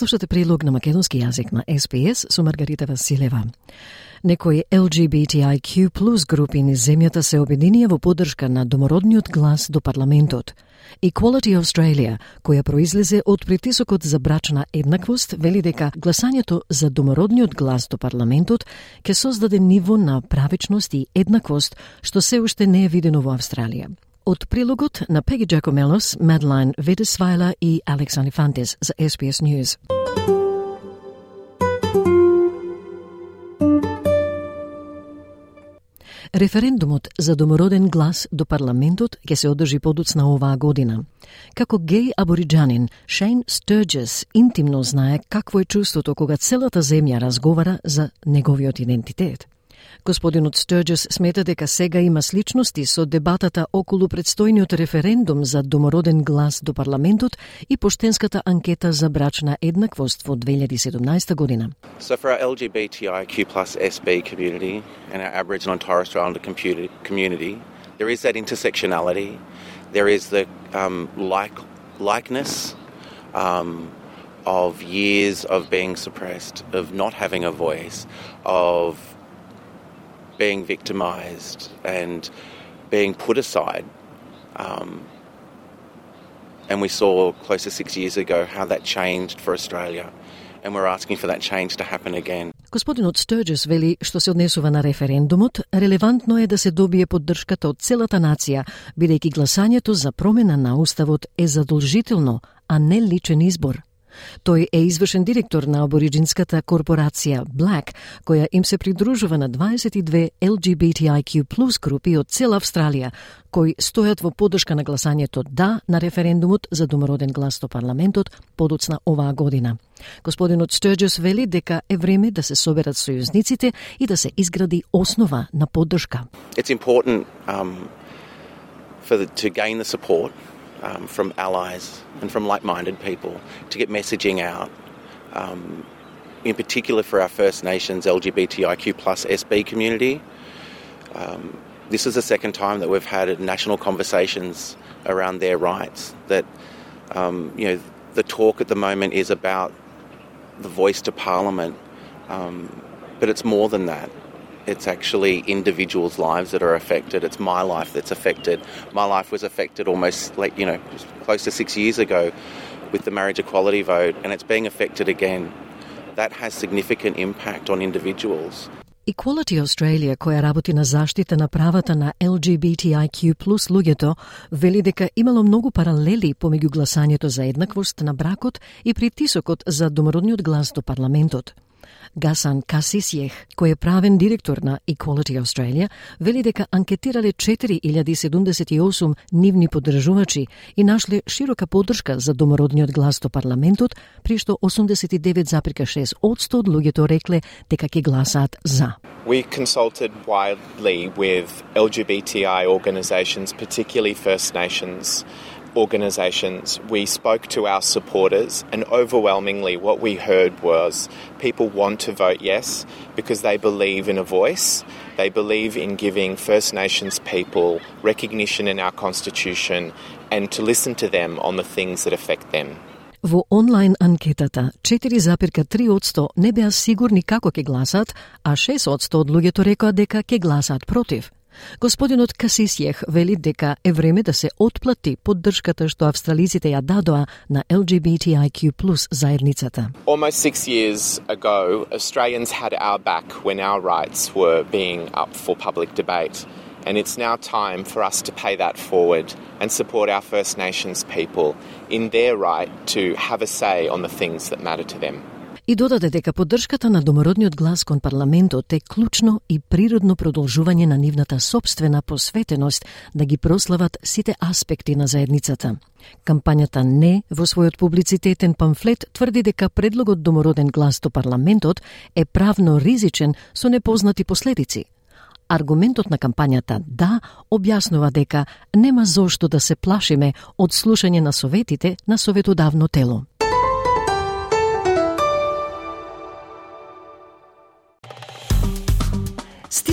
Слушате прилог на македонски јазик на СПС со Маргарита Василева. Некои LGBTIQ плюс групи низ земјата се обединија во поддршка на домородниот глас до парламентот – Equality Australia, која произлезе од притисокот за брачна еднаквост, вели дека гласањето за домородниот глас до парламентот ќе создаде ниво на правичност и еднаквост, што се уште не е видено во Австралија. Од прилогот на Пеги Джакомелос, Медлайн Видесвајла и Алекс Анифантис за SBS News. Референдумот за домороден глас до парламентот ќе се одржи подоцна оваа година. Како геј абориджанин, Шейн Стерджес интимно знае какво е чувството кога целата земја разговара за неговиот идентитет. Господинот Стерджес смета дека сега има сличности со дебатата околу предстојниот референдум за домороден глас до парламентот и поштенската анкета за брачна еднаквост во 2017 година. So for our LGBTIQ plus SB community and our Aboriginal and Torres Strait Islander community, there is that intersectionality, there is the um, like likeness um, of years of being suppressed, of not having a voice, of being victimized and being put aside. Um, and we saw close to six years ago how that changed for Australia. And we're asking for that change to happen again. Господинот Стерджес вели што се однесува на референдумот, релевантно е да се добие поддршката од целата нација, бидејќи гласањето за промена на уставот е задолжително, а не личен избор. Тој е извршен директор на абориджинската корпорација Black, која им се придружува на 22 LGBTIQ плюс групи од цела Австралија, кои стојат во поддршка на гласањето да на референдумот за домороден глас до парламентот подоцна оваа година. Господинот Стерджес вели дека е време да се соберат сојузниците и да се изгради основа на поддршка. It's important um, for the, to gain the support um, from allies and from like minded people to get messaging out. Um, in particular for our First Nations LGBTIQ plus SB community. Um, this is the second time that we've had national conversations around their rights. That um, you know, the talk at the moment is about the voice to Parliament, um, but it's more than that. It's actually individuals' lives that are affected. It's my life that's affected. My life was affected almost like, you know, close to six years ago with the marriage equality vote, and it's being affected again. That has significant impact on individuals. Equality Australia, која работи на заштита на правата на LGBTIQ плюс луѓето, вели дека имало многу паралели помеѓу гласањето за еднаквост на бракот и притисокот за домородниот глас до парламентот. Гасан Касисјех, кој е правен директор на Equality Australia, вели дека анкетирале 4078 нивни поддржувачи и нашле широка поддршка за домородниот глас до парламентот, при што 89,6 од луѓето рекле дека ќе гласаат за. We consulted widely with LGBTI organisations, particularly First Nations organisations, we spoke to our supporters, and overwhelmingly, what we heard was people want to vote yes because they believe in a voice. They believe in giving First Nations people recognition in our Constitution and to listen to them on the things that affect them. Во онлайн анкетата 4,3% не беа сигурни како ќе гласат, а 6% од луѓето рекоа дека ќе гласат против. Господинот Касисјех вели дека е време да се отплати поддршката што австралиците ја дадоа на LGBTIQ плюс заедницата. Almost six years ago, Australians had our back when our rights were being up for public debate. And it's now time for us to pay that forward and support our First Nations people in their right to have a say on the things that matter to them и додаде дека поддршката на домородниот глас кон парламентот е клучно и природно продолжување на нивната собствена посветеност да ги прослават сите аспекти на заедницата. Кампањата Не во својот публицитетен памфлет тврди дека предлогот домороден глас до парламентот е правно ризичен со непознати последици. Аргументот на кампањата Да објаснува дека нема зошто да се плашиме од слушање на советите на советодавно тело.